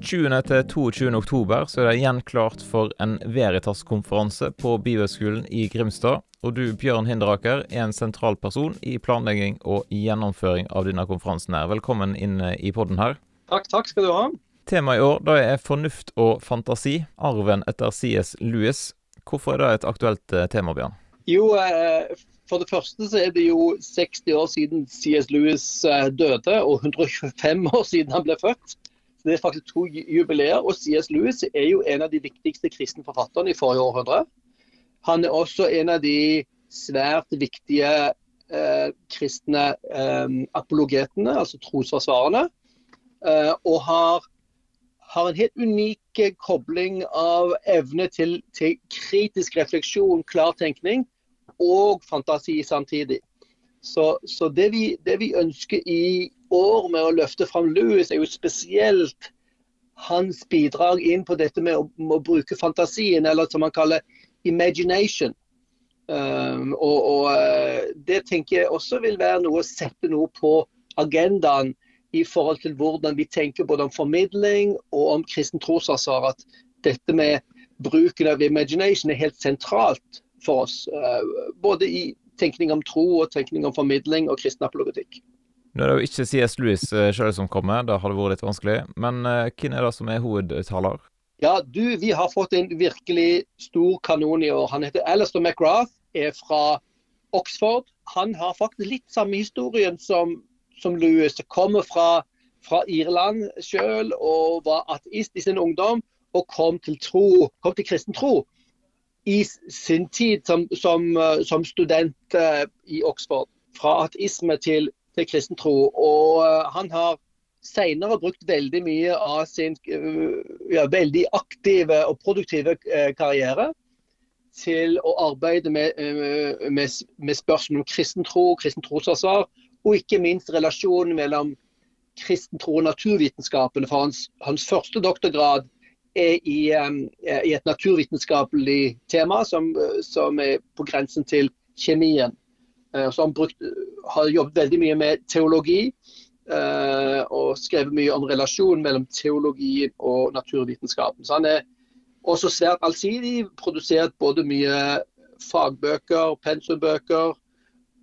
20. til 22. oktober så er det igjen klart for en Veritas-konferanse på Bibelskolen i Grimstad. Og du, Bjørn Hinderaker, er en sentral person i planlegging og gjennomføring av denne konferansen. her. Velkommen inn i podden her. Takk, takk skal du ha. Temaet i år da er fornuft og fantasi. Arven etter CS Lewis. Hvorfor er det et aktuelt eh, tema, Bjørn? Jo, eh, for det første så er det jo 60 år siden CS Lewis eh, døde, og 125 år siden han ble født. Det er faktisk to jubileer. Og CS Lewis er jo en av de viktigste kristne forfatterne i forrige århundre. Han er også en av de svært viktige eh, kristne eh, apologetene, altså trosforsvarerne. Eh, og har, har, en helt unik kobling av evne til, til kritisk refleksjon, klar tenkning og fantasi samtidig. Så, så det, vi, det, vi, ønsker i år med å løfte fram Louis, er jo spesielt hans bidrag inn på dette med å, med å bruke fantasien, eller som han kaller imagination. Um, og, og, eh, Det tenker jeg også vil være noe å sette noe på agendaen i forhold til hvordan vi tenker både om formidling og om kristen trosansvar. At dette med bruken av imagination er helt sentralt for oss. Uh, både i tenkning om tro og tenkning om formidling og kristen apologetikk. Nå er det jo ikke CS Lewis uh, sjøl som kommer, det hadde vært litt vanskelig. Men uh, hvem er det som er hovedtaler? Ja, du, Vi har fått en virkelig stor kanon i år. Han heter Alistair McGrath, er fra Oxford. Han har faktisk litt samme historien som, som Lewis. Kommer fra, fra Irland sjøl og var ateist i sin ungdom. Og kom til, tro, kom til kristen tro i sin tid som, som, eh, som student uh, i Oxford. Fra ateisme til, til kristen tro. Og uh, han har senere brukt veldig mye av sin ja, veldig aktive og produktive karriere til å arbeide med, med, med spørsmål om kristen tro, kristen trosansvar, og ikke minst relasjonen mellom kristen tro og naturvitenskapene. For hans, hans første doktorgrad er i, um, i et naturvitenskapelig tema som, som, er på grensen til kjemien. Han brukt, har jobbet veldig mye med teologi. Og skrevet mye om relasjonen mellom teologien og naturvitenskapen. Så han er også svært allsidig. Produsert både mye fagbøker, pensumbøker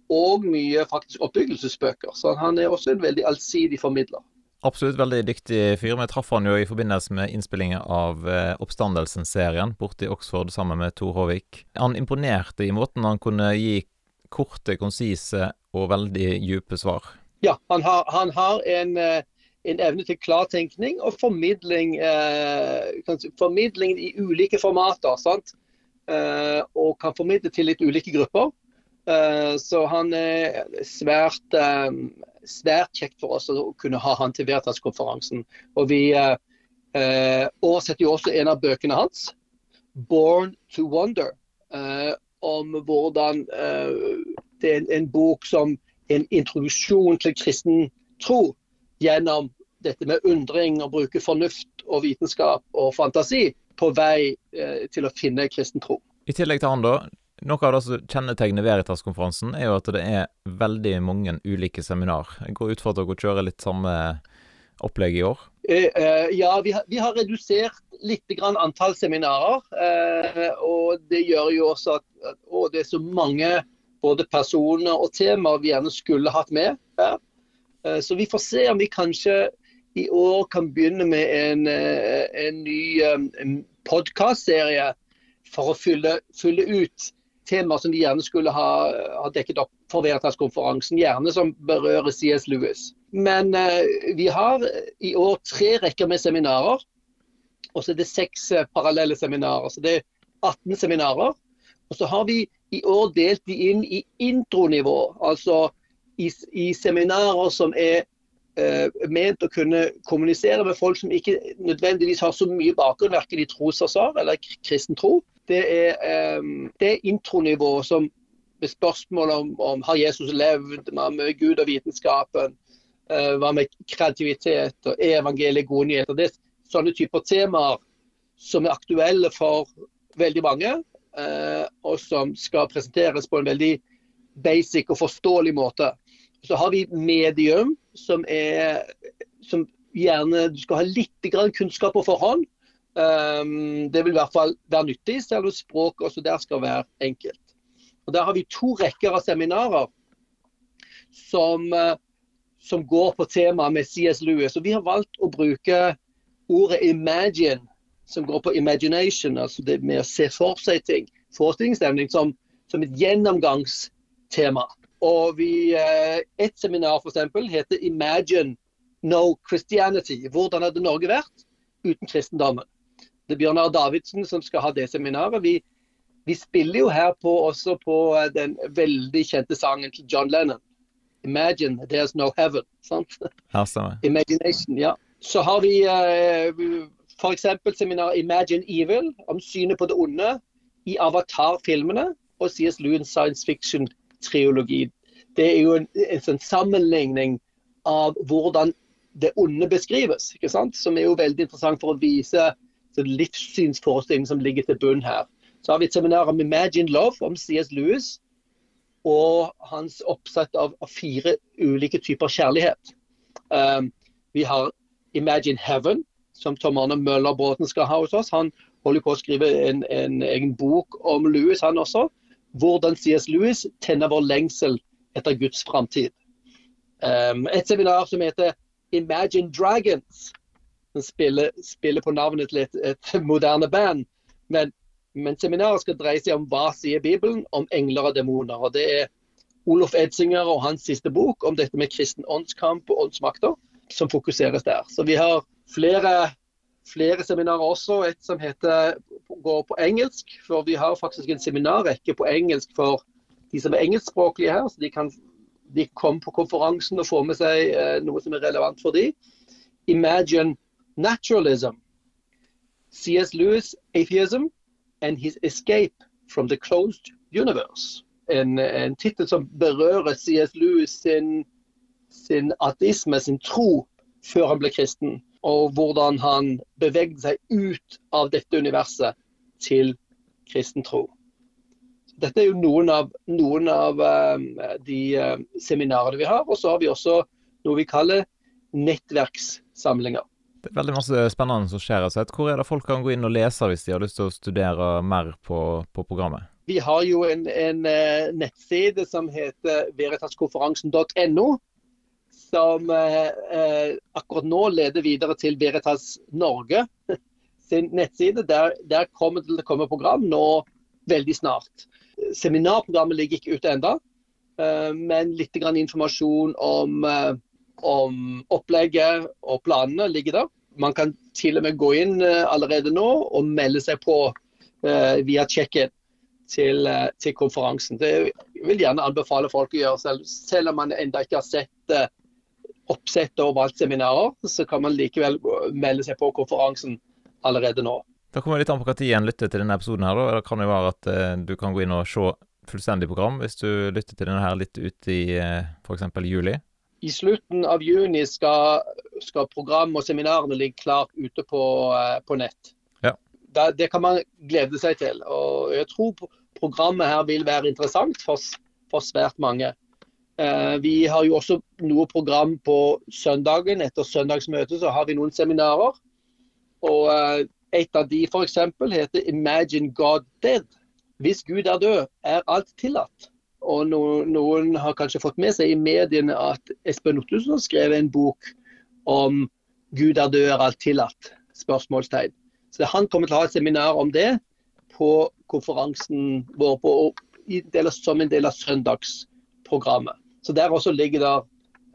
og mye faktisk oppbyggelsesbøker. Så han er også en veldig allsidig formidler. Absolutt veldig dyktig fyr. Vi traff han jo i forbindelse med innspillingen av eh, Oppstandelsen-serien borte i Oxford sammen med Tor Håvik. Han imponerte i måten han kunne gi korte, konsise og veldig dype svar. Ja, han har, han har en, eh, en, evne til klartenkning og formidling, eh, formidling i ulike formater. sant? Eh, og kan formidle til litt ulike grupper. Eh, så han er svært eh, svært kjekt for oss å kunne ha han til Veritas-konferansen. Og Vi eh, eh, oversetter jo også en av bøkene hans, 'Born to Wonder', eh, om hvordan eh, det er en, en, bok som en introduksjon til kristen tro gjennom dette med undring og bruke fornuft og vitenskap og fantasi på vei eh, til å finne kristen tro. I tillegg til han da, noe av det som kjennetegner Veritas-konferansen, er jo at det er veldig mange ulike seminar. Jeg går ut fra at dere kjører litt samme opplegg i år? Eh, eh, ja, vi har, vi har, redusert litt antall seminarer. Eh, og det gjør jo også at, og det er så mange både personer og temaer vi gjerne skulle hatt med. Så vi får se om vi kanskje i år kan begynne med en, en ny podkastserie for å fylle, fylle ut temaer som de gjerne skulle ha, ha dekket opp for Veritas-konferansen, gjerne som berører CS Lewis. Men eh, vi har i år tre rekker med seminarer, og så er det seks eh, parallelle seminarer. Så det er 18 seminarer. Og så har vi i år delt de inn i intronivå, altså i, i seminarer som er eh, ment å kunne kommunisere med folk som ikke nødvendigvis har så mye bakgrunn, verken i trosforsvar eller kristen tro det er um, det intronivået som med spørsmål om, om har Jesus levd, med Gud og vitenskapen, hva med kreativitet og evangeliet gode nyheter. Det er sånne typer temaer som er aktuelle for veldig mange, uh, og som skal presenteres på en veldig basic og forståelig måte. Så har vi medium, som, er, som gjerne du skal ha litt kunnskap på forhånd. Um, det vil i hvert fall være nyttig, selv om språket også der skal være enkelt. Og Der har vi to rekker av seminarer som, uh, som går på temaet med CS Lewis. Og Vi har valgt å bruke ordet 'imagine', som går på imagination, altså det med å se for seg ting, forestillingsstemning, som, som et gjennomgangstema. Og vi, uh, Et seminar for eksempel, heter 'Imagine No Christianity'. Hvordan hadde Norge vært uten kristendommen? Det er Bjørnar Davidsen som skal ha det seminaret. Vi, vi spiller jo her på, også på eh, den veldig kjente sangen til John Lennon. 'Imagine there's no heaven'. Sant? Imagination, ja. Så har vi uh, f.eks. seminar 'Imagine Evil', om synet på det onde i Avatar-filmene og C.S. Lewis science fiction-triologi. Det er jo en, en, sånn sammenligning av hvordan det onde beskrives, ikke sant? som er jo veldig interessant for å vise livssynsforestilling som ligger til bunn her. Så har vi et seminar om Imagine Love om C.S. Lewis og hans oppsett av, fire ulike typer kjærlighet. Um, vi har Imagine Heaven, som Tom Arne Møller Bråten skal ha hos oss. Han holder på å skrive en, en egen bok om Lewis, han også. Hvordan C.S. Lewis tenner vår lengsel etter Guds framtid. Um, et seminar som heter Imagine Dragons, spiller, spiller, på navnet til et, et moderne band. Men, men, seminaret skal dreie seg om hva sier Bibelen om engler og demoner. og Det er Olof Edsinger og hans siste bok om dette med kristen åndskamp og åndsmakter som fokuseres der. Så vi har flere, flere seminarer også. Et som heter, går på engelsk. For vi har faktisk en seminarrekke på engelsk for de som er engelskspråklige her. Så de kan de komme på konferansen og få med seg eh, noe som er relevant for dem. Imagine naturalism, C.S. Lewis' atheism and his escape from the closed universe. En, en tittel som berører C.S. Lewis sin, sin ateisme, sin tro, før han ble kristen. Og hvordan han bevegde seg ut av dette universet til kristen tro. Dette er jo noen av, noen av um, de uh, seminarene vi har. Og så har vi også noe vi kaller nettverkssamlinger. Det er veldig masse spennende som skjer. Altså. Hvor er det folk kan gå inn og lese hvis de har lyst til å studere mer på, på programmet? Vi har jo en, en uh, nettside som heter veritaskonferansen.no. Som eh, akkurat nå leder videre til Veritas Norge sin nettside. Der, der kommer det til å komme program nå veldig snart. Seminarprogrammet ligger ikke ute ennå, eh, men litt informasjon om om opplegget og planene ligger der. Man kan til og med gå inn eh, allerede nå og melde seg på uh, via check-in til, uh, til, konferansen. Det vil gjerne anbefale folk å gjøre selv. Selv om man ennå ikke har sett oppsettet og valgt seminarer, så kan man likevel melde seg på konferansen allerede nå. Da kommer litt an på når en lytter til denne episoden. her. Da. Det kan jo være at du kan gå inn og se fullstendig program hvis du lytter til denne her litt ut i f.eks. juli i slutten av juni skal, skal program og seminarene ligge klart ute på, eh, på nett. Ja. Det, det, kan man glede seg til. og Jeg tror programmet her vil være interessant for, for svært mange. Eh, vi har jo også noe program på søndagen. Etter søndagsmøtet så har vi noen seminarer. og eh, Et av de f.eks. heter 'Imagine God Dead'. Hvis Gud er død, er alt tillatt. Og noen, noen, har kanskje fått med seg i mediene at Espen Ottosen har skrevet en bok om Gud er død, er alt tillatt? spørsmålstegn. Så Han kommer til å ha et seminar om det på konferansen vår på, del, som en del av søndagsprogrammet. Så Der også ligger det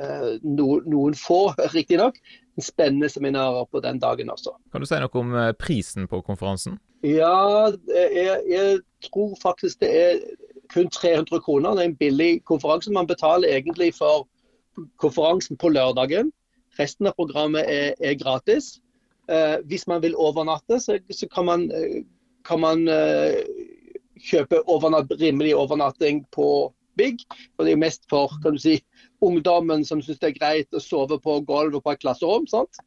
eh, no, noen få, riktignok, spennende seminarer på den dagen også. Kan du si noe om eh, prisen på konferansen? Ja, jeg, jeg tror faktisk det er kun 300 kroner. Det er en billig konferanse. Man betaler egentlig for konferansen på lørdagen. Resten av programmet er, er gratis. Eh, hvis man vil overnatte, så, så kan man, eh, kan man eh, kjøpe overnatt, rimelig overnatting på Big. Og det er mest for kan du si, ungdommen som syns det er greit å sove på gulvet på et klasserom. sant?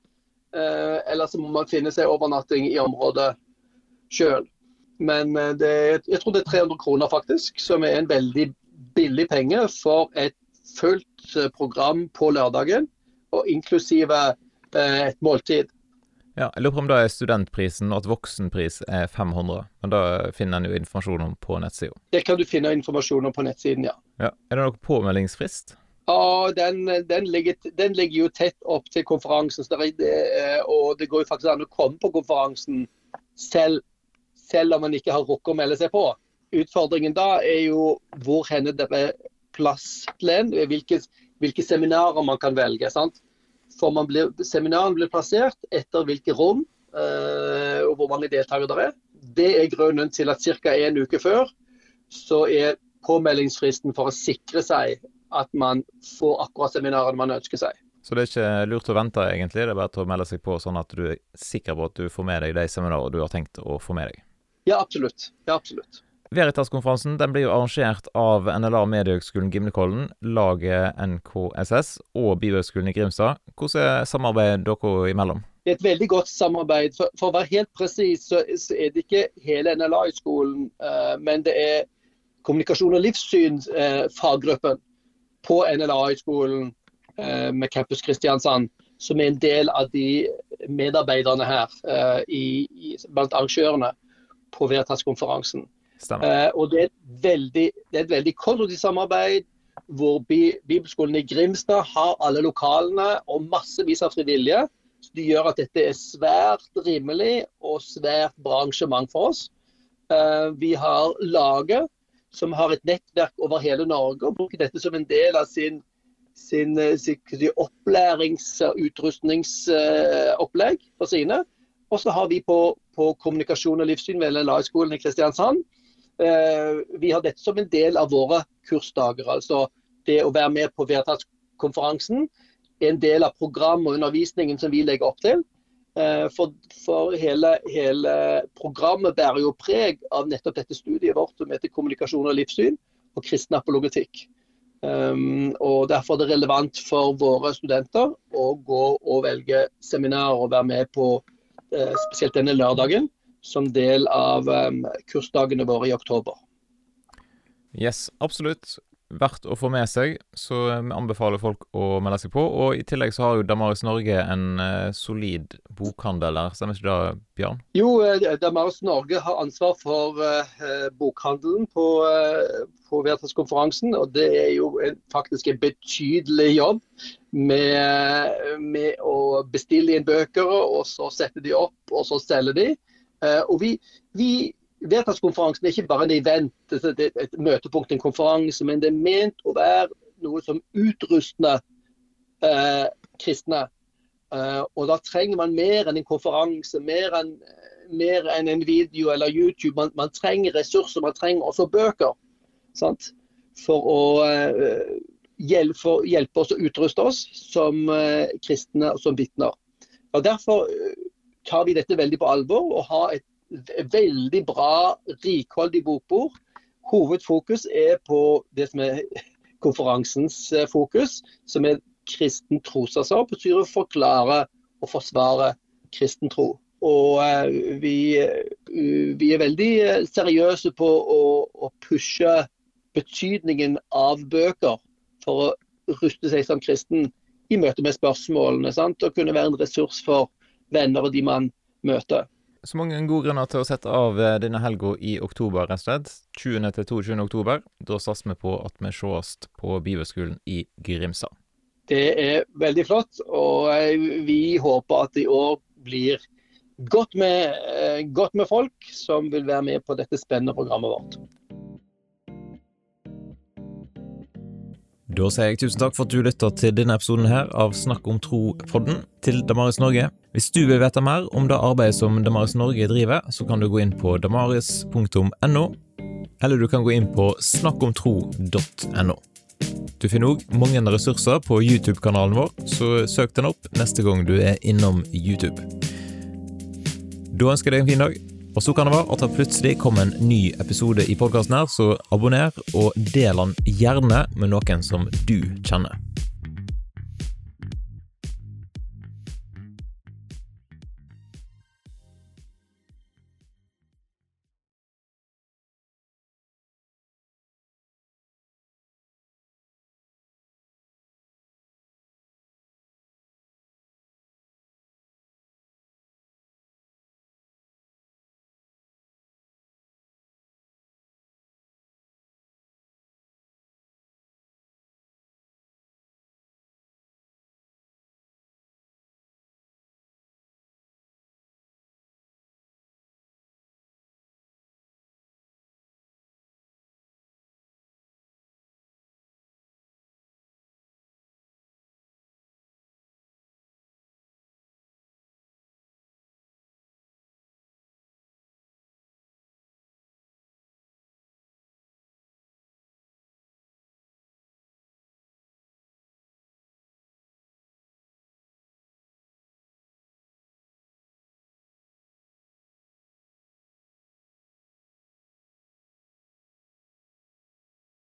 Eh, eller så må man finne seg overnatting i området sjøl. Men eh, det, jeg tror det er 300 kroner, faktisk, som er en veldig billig penge for et fullt eh, program på lørdagen. Og inklusive eh, et måltid. Ja, jeg lurer på om det er studentprisen, og at voksenpris er 500. Men da finner en jo informasjon om på nettsida. Det kan du finne informasjon om på nettsiden, ja. Ja. Er det noe påmeldingsfrist? Ja, den, den, ligger, den ligger jo tett opp til konferansen. er Og det går jo faktisk an å komme på konferansen selv, selv om man ikke har rukket å melde seg på. Utfordringen da er jo hvor henne det er plass til en, hvilke, hvilke seminarer man kan velge. sant? For man blir, seminaren blir plassert etter hvilke rom eh, og hvor mange deltakere det er. Det er grunnen til at ca. en uke før så er påmeldingsfristen for å sikre seg at man får akkurat seminarene man ønsker seg. Så det er ikke lurt å vente, egentlig. Det er bare å melde seg på, sånn at du er sikker på at du får med deg de seminarene du har tenkt å få med deg. Ja, absolutt. Ja, absolutt. Veritas-konferansen den blir jo arrangert av NLA Mediehøgskolen Gimlekollen, laget NKSS og Bibelhøgskolen i Grimstad. Hvordan er samarbeidet dere imellom? Det er et veldig godt samarbeid. For, for å være helt presis, så, så, er det ikke hele NLA i skolen, uh, men det er kommunikasjon og livssyn-faggruppen uh, på NLA i skolen uh, med Campus Kristiansand, som er en del av de medarbeiderne her i, i, blant arrangørene på Veritas-konferansen. Eh, og det er, veldig, det er, et veldig konstruktivt samarbeid hvor Bi Bibelskolen i Grimstad har alle lokalene og massevis av frivillige. Så det gjør at dette er svært rimelig og svært bra arrangement for oss. Eh, vi har laget som har et nettverk over hele Norge og bruker dette som en del av sin, sin, sin, sin opplærings- og utrustningsopplegg for sine. Og så har vi på, på kommunikasjon og livssyn ved LLA-skolen i Kristiansand Eh, vi har dette som en del av våre kursdager. altså Det å være med på Veritas-konferansen er en del av programmet og undervisningen som vi legger opp til. Eh, for, for hele, hele, programmet bærer jo preg av nettopp dette studiet vårt som heter kommunikasjon og livssyn og kristen apologetikk. Um, og Derfor er det relevant for våre studenter å gå og velge seminar og være med på spesielt denne lørdagen som del av kursdagene våre i oktober. Yes, absolutt. Verdt å få med seg, så vi anbefaler folk å melde seg på. Og i tillegg så har jo Damaris Norge en uh, solid bokhandel der, stemmer ikke det, Bjørn? Jo, uh, Damaris Norge har ansvar for uh, bokhandelen på, på Veritas-konferansen. Og det er jo faktisk en betydelig jobb med, med å bestille inn bøker, og så sette de opp, og så selge de. Eh, og vi, vi Vedtakskonferansen er ikke bare en event, et, et møtepunkt, en konferanse, men det er ment å være noe som utrustende eh, kristne. Eh, og da trenger man mer enn en konferanse, mer enn, mer enn en video eller YouTube. Man, man, trenger ressurser, man trenger også bøker. Sant? For å eh, hjelpe, hjelpe, oss å utruste oss som eh, kristne og som vitner. Og Derfor tar vi dette veldig på alvor og har et veldig bra, rikholdig bokbord. Hovedfokus er på det som er konferansens fokus, som er kristen trosasar. Betyr å forklare og forsvare kristen tro. Og uh, vi, uh, vi, er veldig seriøse på å, å, pushe betydningen av bøker for å ruste seg som kristen i møte med spørsmålene. Sant? Og kunne være en ressurs for venner og de man møter. Så mange gode grunner til å sette av eh, denne helga i oktober, rett og slett. 20. til 22. oktober. Da satser vi på at vi sees på Bibelskolen i Grimstad. Det er veldig flott, og eh, vi håper at i år blir godt med, eh, godt med folk som vil være med på dette spennende programmet vårt. Da sier jeg tusen takk for at du lytter til denne episoden her av Snakk om tro-podden til Damaris Norge. Hvis du vil vite mer om det arbeidet som Damaris Norge driver, så kan du gå inn på damaris.no, eller du kan gå inn på snakkomtro.no. Du finner òg mange ressurser på YouTube-kanalen vår, så søk den opp neste gang du er innom YouTube. Da ønsker jeg deg en fin dag. Og så kan det være at det plutselig kommer en ny episode i podkasten her, så abonner og del den gjerne med noen som du kjenner.